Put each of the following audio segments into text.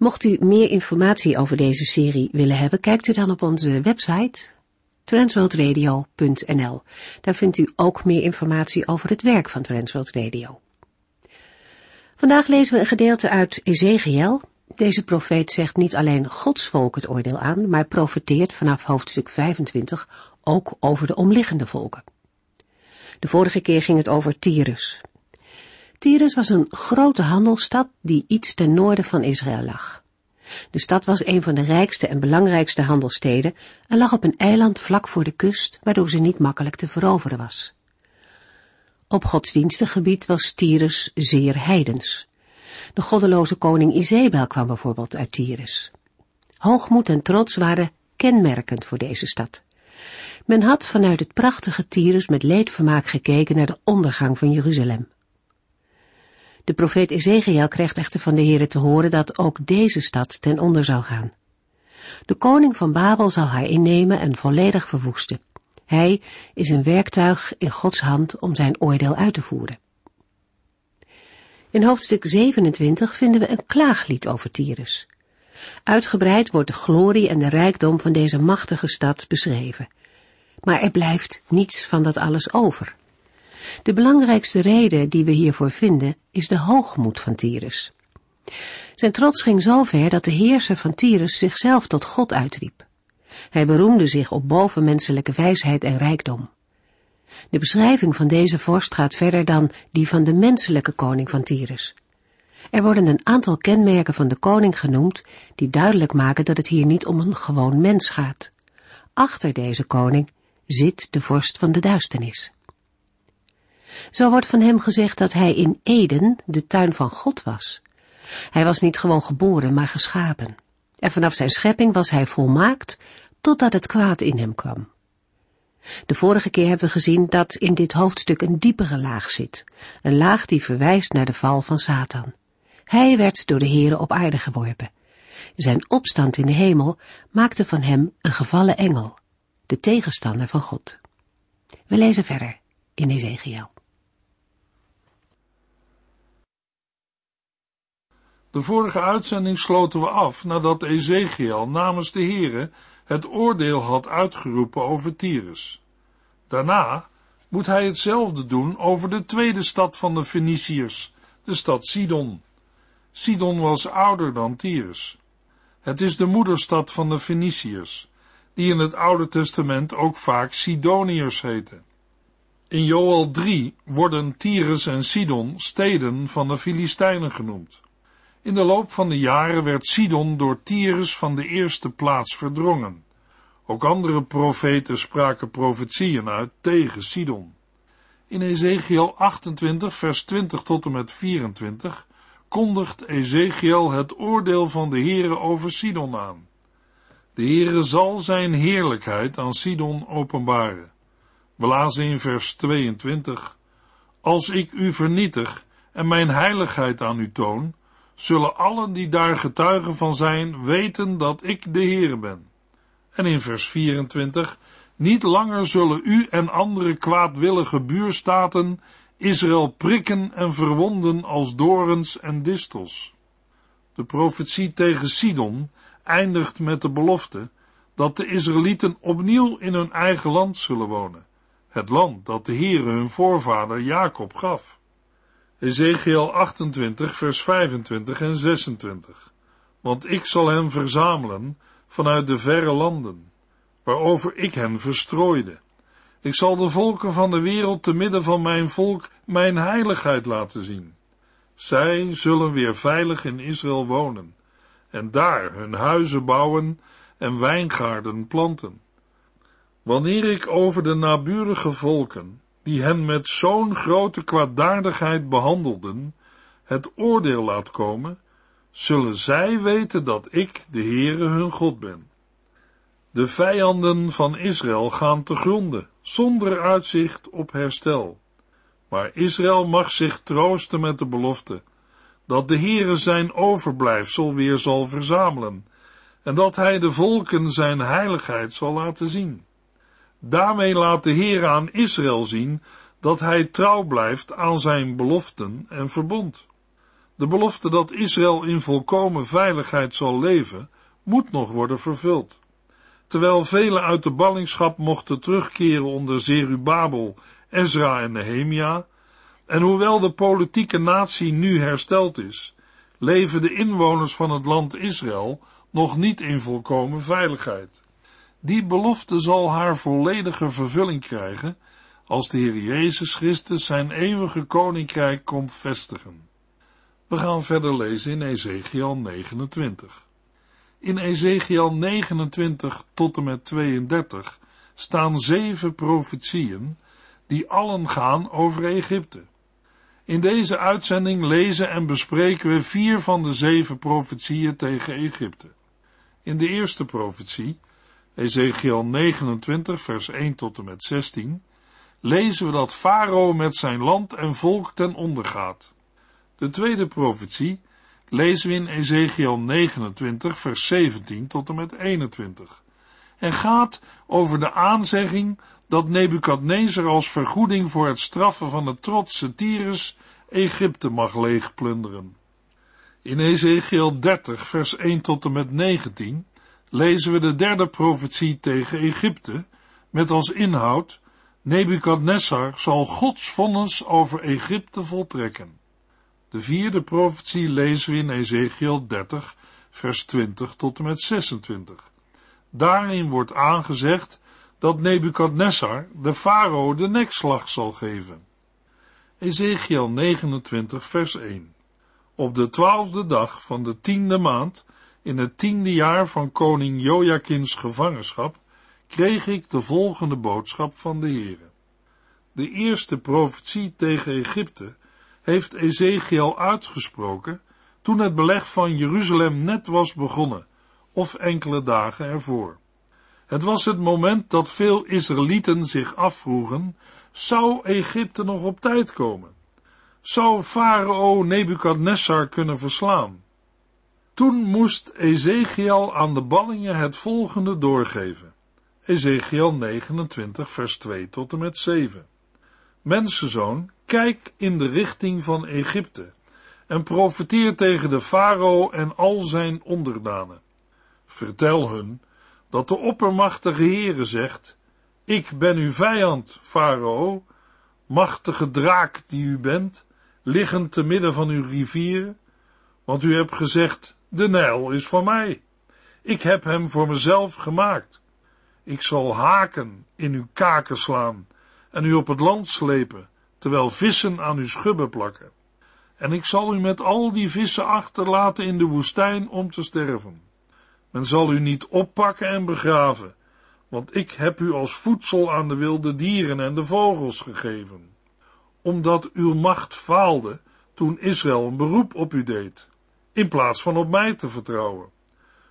Mocht u meer informatie over deze serie willen hebben, kijkt u dan op onze website transworldradio.nl. Daar vindt u ook meer informatie over het werk van Transworld Radio. Vandaag lezen we een gedeelte uit Ezekiel. Deze profeet zegt niet alleen Gods volk het oordeel aan, maar profeteert vanaf hoofdstuk 25 ook over de omliggende volken. De vorige keer ging het over Tyrus. Tyrus was een grote handelsstad die iets ten noorden van Israël lag. De stad was een van de rijkste en belangrijkste handelssteden en lag op een eiland vlak voor de kust, waardoor ze niet makkelijk te veroveren was. Op godsdienstig gebied was Tyrus zeer heidens. De goddeloze koning Izebel kwam bijvoorbeeld uit Tyrus. Hoogmoed en trots waren kenmerkend voor deze stad. Men had vanuit het prachtige Tyrus met leedvermaak gekeken naar de ondergang van Jeruzalem. De profeet Ezekiel krijgt echter van de Heere te horen dat ook deze stad ten onder zal gaan. De koning van Babel zal haar innemen en volledig verwoesten. Hij is een werktuig in Gods hand om zijn oordeel uit te voeren. In hoofdstuk 27 vinden we een klaaglied over Tyrus. Uitgebreid wordt de glorie en de rijkdom van deze machtige stad beschreven. Maar er blijft niets van dat alles over. De belangrijkste reden die we hiervoor vinden is de hoogmoed van Tyrus. Zijn trots ging zo ver dat de heerser van Tyrus zichzelf tot God uitriep. Hij beroemde zich op bovenmenselijke wijsheid en rijkdom. De beschrijving van deze vorst gaat verder dan die van de menselijke koning van Tyrus. Er worden een aantal kenmerken van de koning genoemd die duidelijk maken dat het hier niet om een gewoon mens gaat. Achter deze koning zit de vorst van de duisternis. Zo wordt van hem gezegd dat hij in Eden de tuin van God was. Hij was niet gewoon geboren, maar geschapen. En vanaf zijn schepping was hij volmaakt, totdat het kwaad in hem kwam. De vorige keer hebben we gezien dat in dit hoofdstuk een diepere laag zit, een laag die verwijst naar de val van Satan. Hij werd door de Here op aarde geworpen. Zijn opstand in de hemel maakte van hem een gevallen engel, de tegenstander van God. We lezen verder in Ezekiel. De vorige uitzending sloten we af nadat Ezekiel namens de Here het oordeel had uitgeroepen over Tyrus. Daarna moet hij hetzelfde doen over de tweede stad van de Feniciërs, de stad Sidon. Sidon was ouder dan Tyrus. Het is de moederstad van de Feniciërs, die in het Oude Testament ook vaak Sidoniërs heten. In Joel 3 worden Tyrus en Sidon steden van de Filistijnen genoemd. In de loop van de jaren werd Sidon door Tyrus van de eerste plaats verdrongen. Ook andere profeten spraken profetieën uit tegen Sidon. In Ezekiel 28 vers 20 tot en met 24 kondigt Ezekiel het oordeel van de Heere over Sidon aan. De Heere zal zijn heerlijkheid aan Sidon openbaren. We in vers 22, Als ik u vernietig en mijn heiligheid aan u toon, zullen allen die daar getuigen van zijn weten dat ik de Heere ben. En in vers 24, niet langer zullen u en andere kwaadwillige buurstaten Israël prikken en verwonden als dorens en distels. De profetie tegen Sidon eindigt met de belofte dat de Israëlieten opnieuw in hun eigen land zullen wonen, het land dat de Heere hun voorvader Jacob gaf. Ezekiel 28, vers 25 en 26. Want ik zal hen verzamelen vanuit de verre landen, waarover ik hen verstrooide. Ik zal de volken van de wereld te midden van mijn volk mijn heiligheid laten zien. Zij zullen weer veilig in Israël wonen, en daar hun huizen bouwen en wijngaarden planten. Wanneer ik over de naburige volken, die hen met zo'n grote kwaadaardigheid behandelden, het oordeel laat komen, zullen zij weten dat ik, de Heere, hun God ben. De vijanden van Israël gaan te gronden, zonder uitzicht op herstel. Maar Israël mag zich troosten met de belofte dat de Heere zijn overblijfsel weer zal verzamelen en dat hij de volken zijn heiligheid zal laten zien. Daarmee laat de Heer aan Israël zien dat hij trouw blijft aan zijn beloften en verbond. De belofte dat Israël in volkomen veiligheid zal leven, moet nog worden vervuld. Terwijl velen uit de ballingschap mochten terugkeren onder Zerubabel, Ezra en Nehemia, en hoewel de politieke natie nu hersteld is, leven de inwoners van het land Israël nog niet in volkomen veiligheid. Die belofte zal haar volledige vervulling krijgen als de Heer Jezus Christus zijn eeuwige koninkrijk komt vestigen. We gaan verder lezen in Ezekiel 29. In Ezekiel 29 tot en met 32 staan zeven profetieën die allen gaan over Egypte. In deze uitzending lezen en bespreken we vier van de zeven profetieën tegen Egypte. In de eerste profetie, Ezekiel 29, vers 1 tot en met 16, lezen we dat Farao met zijn land en volk ten onder gaat. De tweede profetie lezen we in Ezekiel 29, vers 17 tot en met 21, en gaat over de aanzegging dat Nebukadnezar als vergoeding voor het straffen van de trotse Tyrus Egypte mag leegplunderen. In Ezekiel 30, vers 1 tot en met 19 lezen we de derde profetie tegen Egypte, met als inhoud Nebukadnessar zal Gods vonnis over Egypte voltrekken. De vierde profetie lezen we in Ezekiel 30, vers 20 tot en met 26. Daarin wordt aangezegd dat Nebukadnessar de farao de nekslag zal geven. Ezekiel 29, vers 1. Op de twaalfde dag van de tiende maand, in het tiende jaar van koning Joachins gevangenschap, kreeg ik de volgende boodschap van de Heere. De eerste profetie tegen Egypte heeft Ezekiel uitgesproken toen het beleg van Jeruzalem net was begonnen, of enkele dagen ervoor. Het was het moment dat veel Israëlieten zich afvroegen zou Egypte nog op tijd komen? Zou farao Nebukadnessar kunnen verslaan? Toen moest Ezekiel aan de ballingen het volgende doorgeven. Ezekiel 29 vers 2 tot en met 7. Mensenzoon, kijk in de richting van Egypte en profeteer tegen de farao en al zijn onderdanen. Vertel hun dat de oppermachtige Heere zegt, ik ben uw vijand, Farao, machtige draak die u bent, liggend te midden van uw rivieren, want u hebt gezegd, de Nijl is van mij. Ik heb hem voor mezelf gemaakt. Ik zal haken in uw kaken slaan en u op het land slepen, terwijl vissen aan uw schubben plakken. En ik zal u met al die vissen achterlaten in de woestijn om te sterven. Men zal u niet oppakken en begraven, want ik heb u als voedsel aan de wilde dieren en de vogels gegeven, omdat uw macht faalde toen Israël een beroep op u deed, in plaats van op mij te vertrouwen.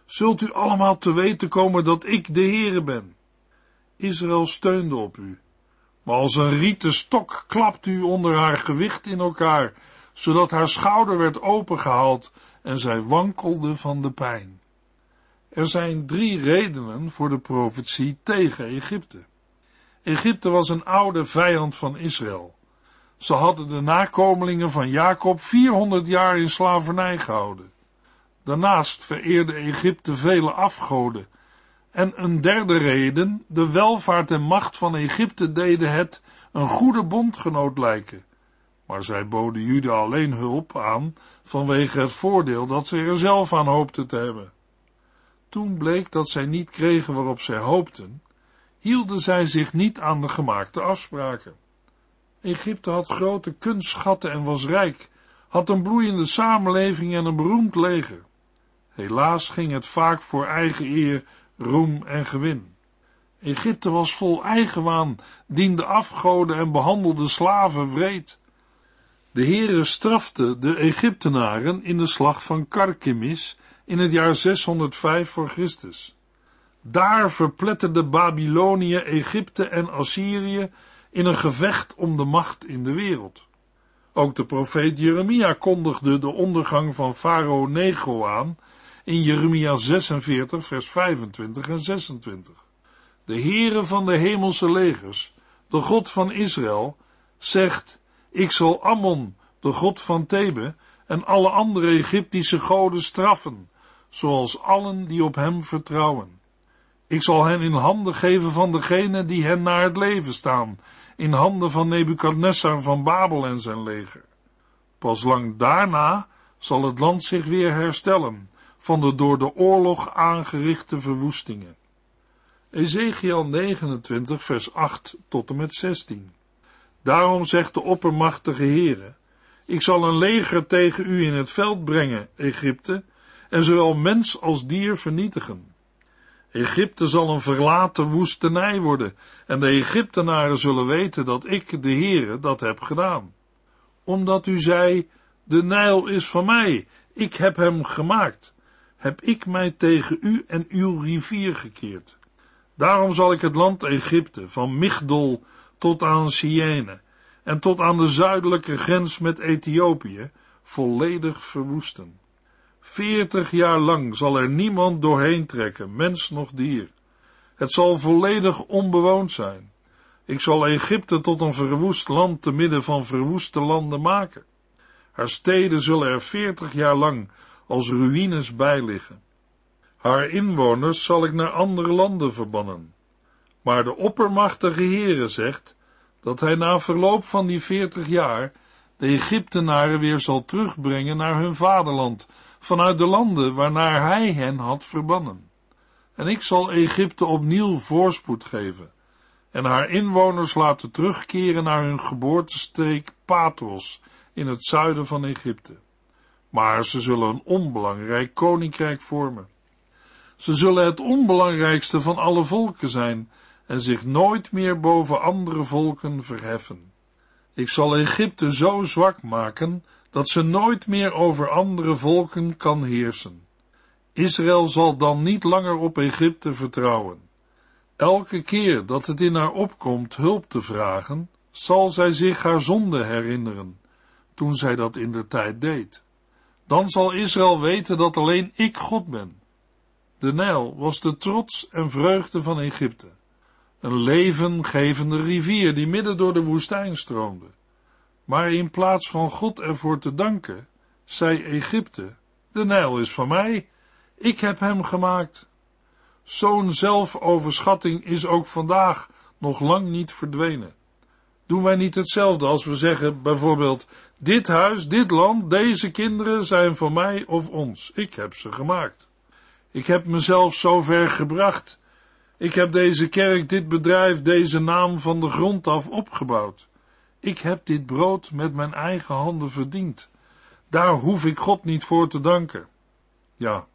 Zult u allemaal te weten komen dat ik de Heere ben. Israël steunde op u, maar als een rieten stok klapt u onder haar gewicht in elkaar, zodat haar schouder werd opengehaald en zij wankelde van de pijn. Er zijn drie redenen voor de profetie tegen Egypte. Egypte was een oude vijand van Israël. Ze hadden de nakomelingen van Jacob 400 jaar in slavernij gehouden. Daarnaast vereerde Egypte vele afgoden. En een derde reden, de welvaart en macht van Egypte deden het een goede bondgenoot lijken. Maar zij boden Juda alleen hulp aan vanwege het voordeel dat ze er zelf aan hoopten te hebben. Toen bleek dat zij niet kregen waarop zij hoopten, hielden zij zich niet aan de gemaakte afspraken. Egypte had grote kunstschatten en was rijk, had een bloeiende samenleving en een beroemd leger. Helaas ging het vaak voor eigen eer, roem en gewin. Egypte was vol eigenwaan, diende afgoden en behandelde slaven wreed. De Heere strafte de Egyptenaren in de slag van Karkimis in het jaar 605 voor Christus. Daar verpletterde Babylonië, Egypte en Assyrië in een gevecht om de macht in de wereld. Ook de profeet Jeremia kondigde de ondergang van Farao Nego aan in Jeremia 46 vers 25 en 26. De Heere van de hemelse legers, de God van Israël, zegt, ik zal Ammon, de God van Thebe, en alle andere Egyptische goden straffen, zoals allen die op hem vertrouwen. Ik zal hen in handen geven van degenen die hen naar het leven staan, in handen van Nebukadnessar van Babel en zijn leger. Pas lang daarna zal het land zich weer herstellen van de door de oorlog aangerichte verwoestingen. Ezekiel 29 vers 8 tot en met 16 Daarom zegt de oppermachtige Heere, ik zal een leger tegen u in het veld brengen, Egypte, en zowel mens als dier vernietigen. Egypte zal een verlaten woestenij worden, en de Egyptenaren zullen weten dat ik, de Heere, dat heb gedaan. Omdat u zei, de Nijl is van mij, ik heb hem gemaakt, heb ik mij tegen u en uw rivier gekeerd. Daarom zal ik het land Egypte, van Migdol tot aan Siene, en tot aan de zuidelijke grens met Ethiopië, volledig verwoesten. Veertig jaar lang zal er niemand doorheen trekken, mens noch dier. Het zal volledig onbewoond zijn. Ik zal Egypte tot een verwoest land te midden van verwoeste landen maken. Haar steden zullen er veertig jaar lang als ruïnes bijliggen. Haar inwoners zal ik naar andere landen verbannen. Maar de oppermachtige Heere zegt dat hij na verloop van die veertig jaar de Egyptenaren weer zal terugbrengen naar hun vaderland, vanuit de landen waarnaar hij hen had verbannen. En ik zal Egypte opnieuw voorspoed geven, en haar inwoners laten terugkeren naar hun geboortestreek Patros in het zuiden van Egypte. Maar ze zullen een onbelangrijk koninkrijk vormen. Ze zullen het onbelangrijkste van alle volken zijn en zich nooit meer boven andere volken verheffen. Ik zal Egypte zo zwak maken dat ze nooit meer over andere volken kan heersen. Israël zal dan niet langer op Egypte vertrouwen. Elke keer dat het in haar opkomt hulp te vragen, zal zij zich haar zonde herinneren, toen zij dat in de tijd deed. Dan zal Israël weten dat alleen ik God ben. De Nijl was de trots en vreugde van Egypte. Een levengevende rivier die midden door de woestijn stroomde. Maar in plaats van God ervoor te danken, zei Egypte, de Nijl is van mij, ik heb hem gemaakt. Zo'n zelfoverschatting is ook vandaag nog lang niet verdwenen. Doen wij niet hetzelfde als we zeggen, bijvoorbeeld, dit huis, dit land, deze kinderen zijn van mij of ons, ik heb ze gemaakt. Ik heb mezelf zo ver gebracht. Ik heb deze kerk, dit bedrijf, deze naam van de grond af opgebouwd. Ik heb dit brood met mijn eigen handen verdiend. Daar hoef ik God niet voor te danken. Ja,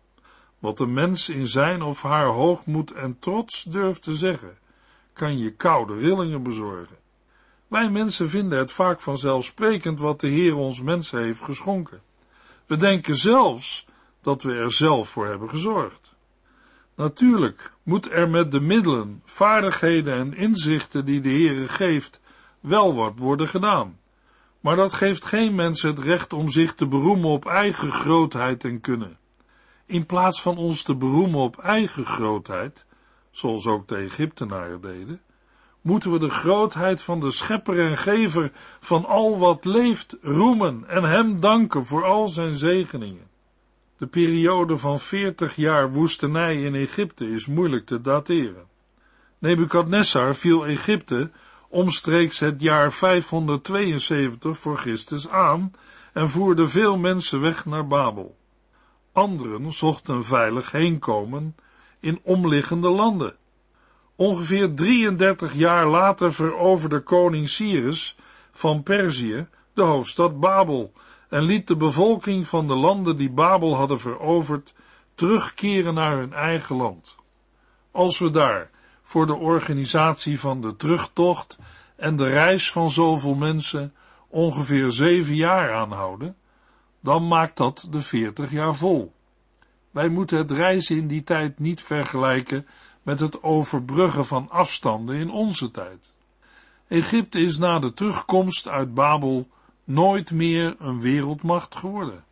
wat een mens in zijn of haar hoogmoed en trots durft te zeggen, kan je koude rillingen bezorgen. Wij mensen vinden het vaak vanzelfsprekend wat de Heer ons mensen heeft geschonken. We denken zelfs dat we er zelf voor hebben gezorgd. Natuurlijk moet er met de middelen, vaardigheden en inzichten die de Heere geeft, wel wat worden gedaan. Maar dat geeft geen mens het recht om zich te beroemen op eigen grootheid en kunnen. In plaats van ons te beroemen op eigen grootheid, zoals ook de Egyptenaren deden, moeten we de grootheid van de schepper en gever van al wat leeft roemen en hem danken voor al zijn zegeningen. De periode van veertig jaar woestenij in Egypte is moeilijk te dateren. Nebukadnessar viel Egypte omstreeks het jaar 572 voor Christus aan en voerde veel mensen weg naar Babel. Anderen zochten veilig heenkomen in omliggende landen. Ongeveer 33 jaar later veroverde koning Cyrus van Perzië de hoofdstad Babel en liet de bevolking van de landen die Babel hadden veroverd terugkeren naar hun eigen land. Als we daar voor de organisatie van de terugtocht en de reis van zoveel mensen ongeveer zeven jaar aanhouden, dan maakt dat de veertig jaar vol. Wij moeten het reizen in die tijd niet vergelijken met het overbruggen van afstanden in onze tijd. Egypte is na de terugkomst uit Babel nooit meer een wereldmacht geworden.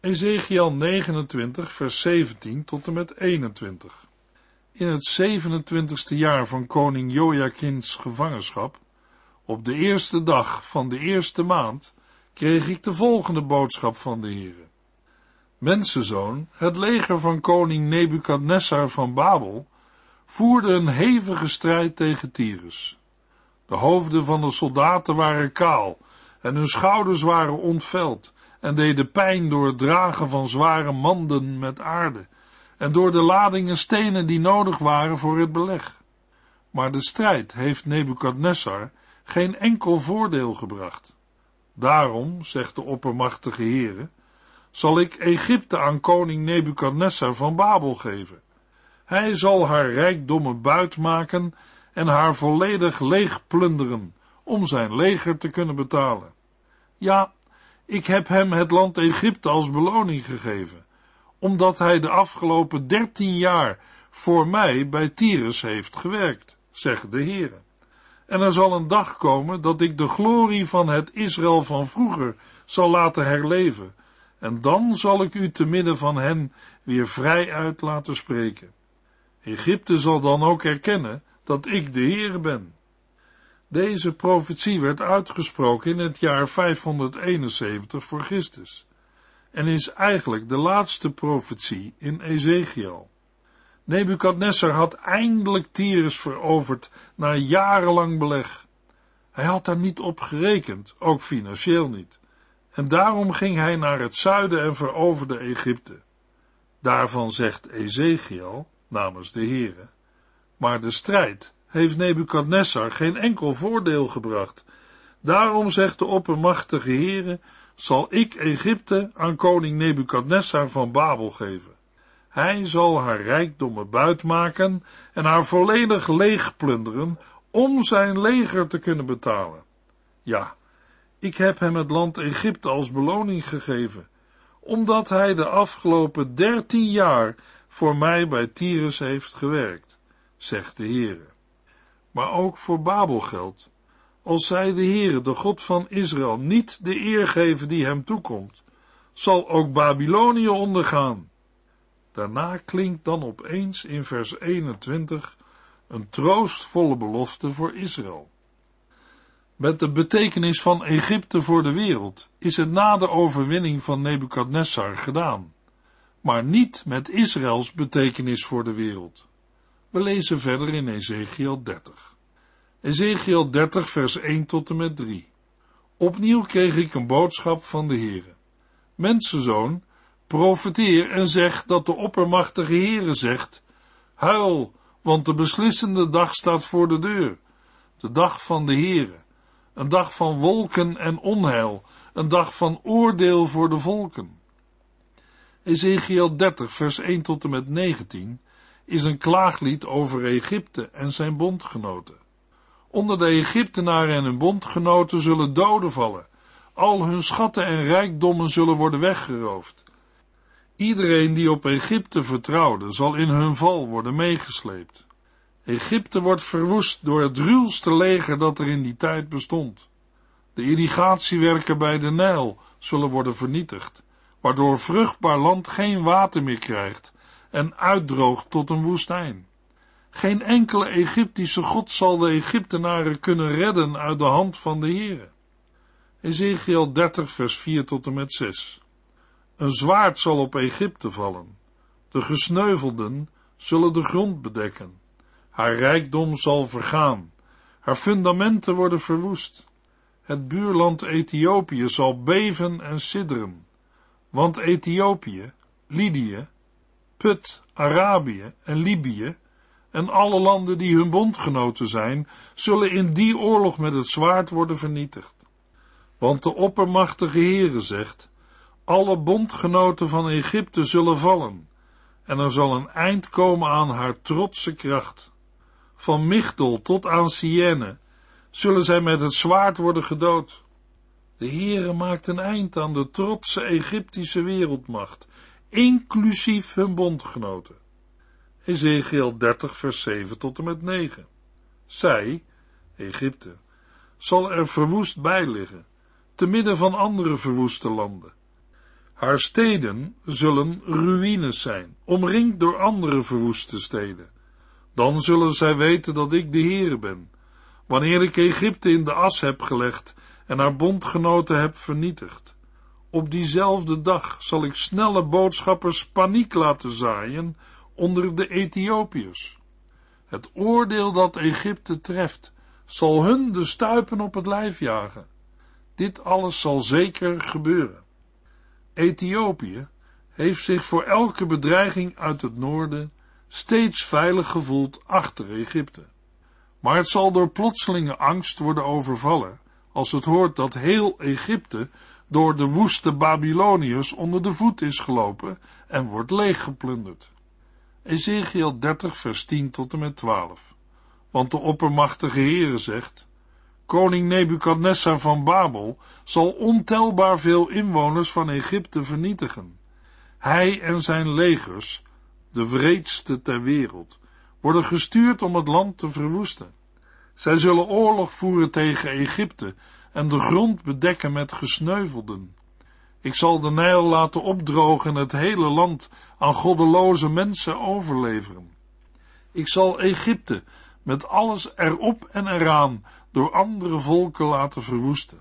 Ezekiel 29, vers 17 tot en met 21. In het 27ste jaar van koning Joachim's gevangenschap, op de eerste dag van de eerste maand, kreeg ik de volgende boodschap van de Heere. Mensenzoon, het leger van koning Nebukadnessar van Babel voerde een hevige strijd tegen Tyrus. De hoofden van de soldaten waren kaal en hun schouders waren ontveld en deden pijn door het dragen van zware manden met aarde en door de ladingen stenen die nodig waren voor het beleg. Maar de strijd heeft Nebukadnessar geen enkel voordeel gebracht. Daarom, zegt de oppermachtige Heere, zal ik Egypte aan koning Nebukadnessar van Babel geven. Hij zal haar rijkdommen buit maken en haar volledig leeg plunderen, om zijn leger te kunnen betalen. Ja, ik heb hem het land Egypte als beloning gegeven, omdat hij de afgelopen dertien jaar voor mij bij Tyrus heeft gewerkt, zegt de Heere. En er zal een dag komen dat ik de glorie van het Israël van vroeger zal laten herleven, en dan zal ik u te midden van hen weer vrij uit laten spreken. Egypte zal dan ook erkennen dat ik de Heer ben. Deze profetie werd uitgesproken in het jaar 571 voor Christus en is eigenlijk de laatste profetie in Ezekiel. Nebukadnessar had eindelijk Tyrus veroverd na jarenlang beleg. Hij had daar niet op gerekend, ook financieel niet. En daarom ging hij naar het zuiden en veroverde Egypte. Daarvan zegt Ezekiel, namens de Heere, maar de strijd heeft Nebukadnessar geen enkel voordeel gebracht. Daarom zegt de oppermachtige Heere, zal ik Egypte aan koning Nebukadnessar van Babel geven. Hij zal haar rijkdommen buitmaken en haar volledig leegplunderen om zijn leger te kunnen betalen. Ja, ik heb hem het land Egypte als beloning gegeven, omdat hij de afgelopen dertien jaar voor mij bij Tyrus heeft gewerkt, zegt de Heere. Maar ook voor Babel geldt, als zij de Heere, de God van Israël, niet de eer geven die hem toekomt, zal ook Babylonië ondergaan. Daarna klinkt dan opeens in vers 21 een troostvolle belofte voor Israël. Met de betekenis van Egypte voor de wereld is het na de overwinning van Nebukadnessar gedaan, maar niet met Israëls betekenis voor de wereld. We lezen verder in Ezekiel 30. Ezekiel 30 vers 1 tot en met 3. Opnieuw kreeg ik een boodschap van de Heere. Mensenzoon, profeteer en zeg dat de oppermachtige Heere zegt, huil, want de beslissende dag staat voor de deur, de dag van de Heere een dag van wolken en onheil, een dag van oordeel voor de volken. Ezekiel 30, vers 1 tot en met 19 is een klaaglied over Egypte en zijn bondgenoten. Onder de Egyptenaren en hun bondgenoten zullen doden vallen, al hun schatten en rijkdommen zullen worden weggeroofd. Iedereen die op Egypte vertrouwde, zal in hun val worden meegesleept. Egypte wordt verwoest door het ruwste leger dat er in die tijd bestond. De irrigatiewerken bij de Nijl zullen worden vernietigd, waardoor vruchtbaar land geen water meer krijgt en uitdroogt tot een woestijn. Geen enkele Egyptische god zal de Egyptenaren kunnen redden uit de hand van de Heere. Ezekiel 30 vers 4 tot en met 6 Een zwaard zal op Egypte vallen. De gesneuvelden zullen de grond bedekken. Haar rijkdom zal vergaan. Haar fundamenten worden verwoest. Het buurland Ethiopië zal beven en sidderen. Want Ethiopië, Lydië, Put, Arabië en Libië en alle landen die hun bondgenoten zijn, zullen in die oorlog met het zwaard worden vernietigd. Want de oppermachtige Heere zegt, alle bondgenoten van Egypte zullen vallen, en er zal een eind komen aan haar trotse kracht van Migdol tot aan Sienne, zullen zij met het zwaard worden gedood. De Heere maakt een eind aan de trotse Egyptische wereldmacht, inclusief hun bondgenoten. Ezekiel 30 vers 7 tot en met 9. Zij, Egypte, zal er verwoest bij liggen, te midden van andere verwoeste landen. Haar steden zullen ruïnes zijn, omringd door andere verwoeste steden. Dan zullen zij weten dat ik de Heere ben, wanneer ik Egypte in de as heb gelegd en haar bondgenoten heb vernietigd. Op diezelfde dag zal ik snelle boodschappers paniek laten zaaien onder de Ethiopiërs. Het oordeel dat Egypte treft, zal hun de stuipen op het lijf jagen. Dit alles zal zeker gebeuren. Ethiopië heeft zich voor elke bedreiging uit het noorden steeds veilig gevoeld achter Egypte. Maar het zal door plotselinge angst worden overvallen als het hoort dat heel Egypte door de woeste Babyloniërs onder de voet is gelopen en wordt leeggeplunderd. Ezekiel 30 vers 10 tot en met 12. Want de oppermachtige Heere zegt, koning Nebukadnessar van Babel zal ontelbaar veel inwoners van Egypte vernietigen. Hij en zijn legers, de wreedste ter wereld, worden gestuurd om het land te verwoesten. Zij zullen oorlog voeren tegen Egypte en de grond bedekken met gesneuvelden. Ik zal de Nijl laten opdrogen en het hele land aan goddeloze mensen overleveren. Ik zal Egypte met alles erop en eraan door andere volken laten verwoesten.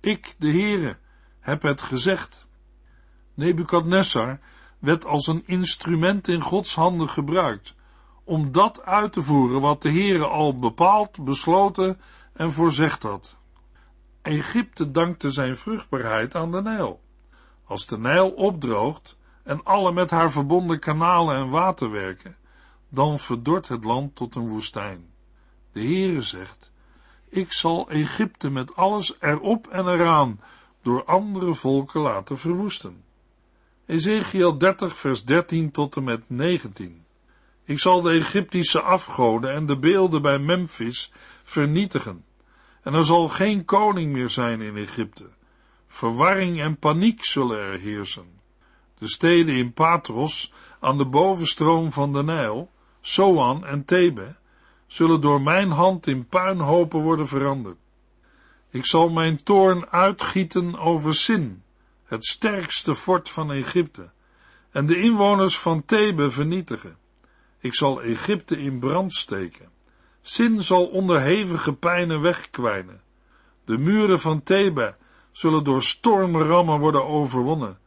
Ik, de Heere, heb het gezegd. Nebukadnessar werd als een instrument in Gods handen gebruikt, om dat uit te voeren wat de Heere al bepaald, besloten en voorzegd had. Egypte dankte zijn vruchtbaarheid aan de Nijl. Als de Nijl opdroogt en alle met haar verbonden kanalen en waterwerken, dan verdort het land tot een woestijn. De Heere zegt, ik zal Egypte met alles erop en eraan door andere volken laten verwoesten. Ezekiel 30 vers 13 tot en met 19. Ik zal de Egyptische afgoden en de beelden bij Memphis vernietigen, en er zal geen koning meer zijn in Egypte. Verwarring en paniek zullen er heersen. De steden in Patros, aan de bovenstroom van de Nijl, Soan en Thebe, zullen door mijn hand in puinhopen worden veranderd. Ik zal mijn toorn uitgieten over Sin, het sterkste fort van Egypte, en de inwoners van Thebe vernietigen. Ik zal Egypte in brand steken. Sin zal onder hevige pijnen wegkwijnen. De muren van Thebe zullen door stormrammen worden overwonnen,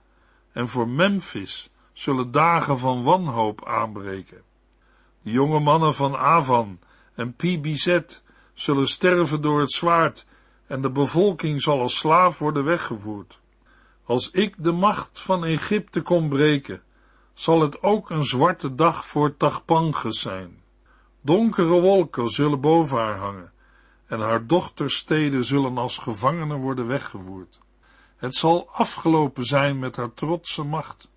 en voor Memphis zullen dagen van wanhoop aanbreken. De jonge mannen van Avan en Pibizet zullen sterven door het zwaard, en de bevolking zal als slaaf worden weggevoerd. Als ik de macht van Egypte kon breken, zal het ook een zwarte dag voor Tachpanges zijn. Donkere wolken zullen boven haar hangen, en haar dochtersteden zullen als gevangenen worden weggevoerd. Het zal afgelopen zijn met haar trotse macht.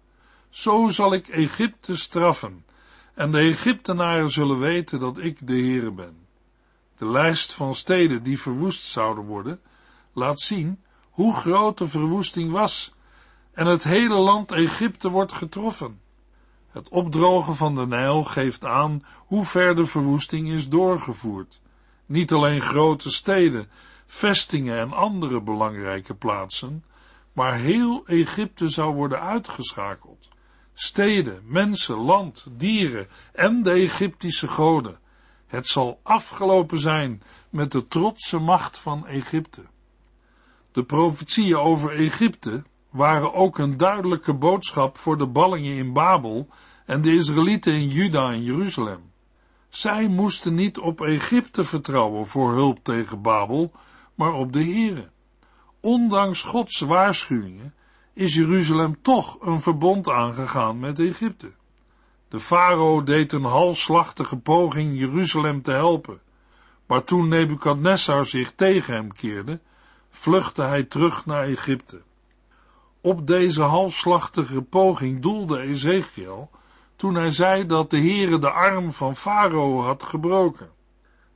Zo zal ik Egypte straffen, en de Egyptenaren zullen weten dat ik de Heere ben. De lijst van steden die verwoest zouden worden, laat zien hoe groot de verwoesting was, en het hele land Egypte wordt getroffen. Het opdrogen van de Nijl geeft aan hoe ver de verwoesting is doorgevoerd. Niet alleen grote steden, vestingen en andere belangrijke plaatsen, maar heel Egypte zou worden uitgeschakeld. Steden, mensen, land, dieren en de Egyptische goden. Het zal afgelopen zijn met de trotse macht van Egypte. De profetieën over Egypte waren ook een duidelijke boodschap voor de ballingen in Babel en de Israëlieten in Juda en Jeruzalem. Zij moesten niet op Egypte vertrouwen voor hulp tegen Babel, maar op de Here. Ondanks Gods waarschuwingen is Jeruzalem toch een verbond aangegaan met Egypte. De farao deed een halfslachtige poging Jeruzalem te helpen, maar toen Nebukadnessar zich tegen hem keerde, vluchtte hij terug naar Egypte. Op deze halfslachtige poging doelde Ezekiel toen hij zei dat de Heere de arm van Farao had gebroken.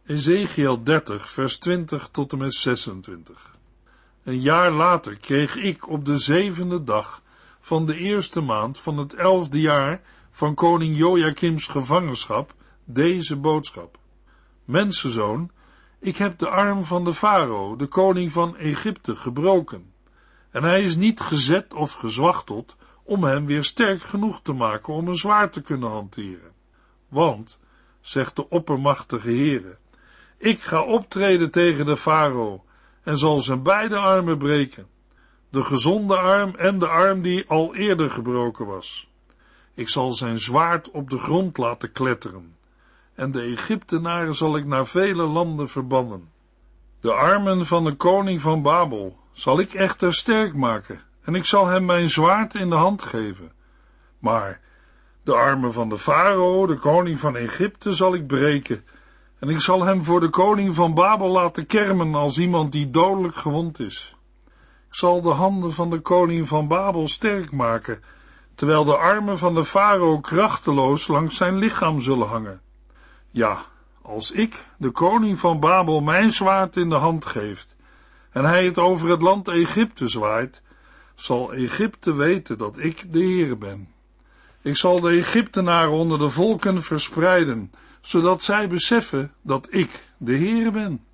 Ezekiel 30, vers 20 tot en met 26. Een jaar later kreeg ik op de zevende dag van de eerste maand van het elfde jaar van koning Joachims gevangenschap deze boodschap. Mensenzoon, ik heb de arm van de farao, de koning van Egypte, gebroken. En hij is niet gezet of gezwachteld om hem weer sterk genoeg te maken om een zwaard te kunnen hanteren. Want, zegt de oppermachtige Heere, ik ga optreden tegen de farao en zal zijn beide armen breken, de gezonde arm en de arm die al eerder gebroken was. Ik zal zijn zwaard op de grond laten kletteren, en de Egyptenaren zal ik naar vele landen verbannen. De armen van de koning van Babel zal ik echter sterk maken, en ik zal hem mijn zwaard in de hand geven. Maar de armen van de farao, de koning van Egypte, zal ik breken, en ik zal hem voor de koning van Babel laten kermen als iemand die dodelijk gewond is. Ik zal de handen van de koning van Babel sterk maken, terwijl de armen van de farao krachteloos langs zijn lichaam zullen hangen. Ja, als ik, de koning van Babel, mijn zwaard in de hand geeft, en hij het over het land Egypte zwaait, zal Egypte weten dat ik de Heer ben. Ik zal de Egyptenaren onder de volken verspreiden, zodat zij beseffen dat ik de Heer ben.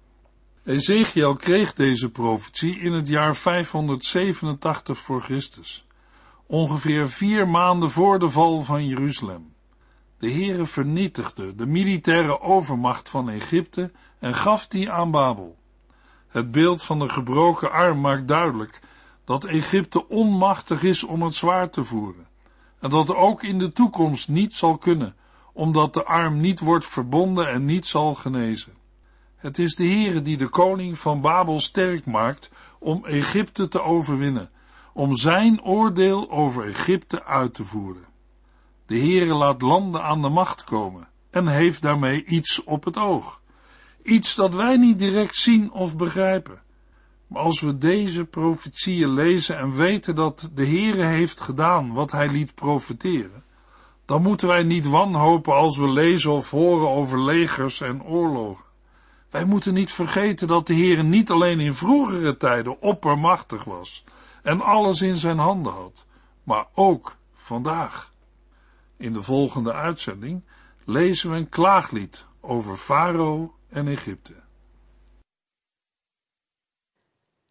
Ezekiel kreeg deze profetie in het jaar 587 voor Christus, ongeveer vier maanden voor de val van Jeruzalem. De Heere vernietigde de militaire overmacht van Egypte en gaf die aan Babel. Het beeld van de gebroken arm maakt duidelijk dat Egypte onmachtig is om het zwaar te voeren en dat ook in de toekomst niet zal kunnen, omdat de arm niet wordt verbonden en niet zal genezen. Het is de Heere die de koning van Babel sterk maakt om Egypte te overwinnen, om zijn oordeel over Egypte uit te voeren. De Heere laat landen aan de macht komen en heeft daarmee iets op het oog. Iets dat wij niet direct zien of begrijpen. Maar als we deze profetieën lezen en weten dat de Heere heeft gedaan wat hij liet profeteren, dan moeten wij niet wanhopen als we lezen of horen over legers en oorlogen. Wij moeten niet vergeten dat de Heere niet alleen in vroegere tijden oppermachtig was en alles in zijn handen had, maar ook vandaag. In de volgende uitzending lezen we een klaaglied over Farao en Egypte.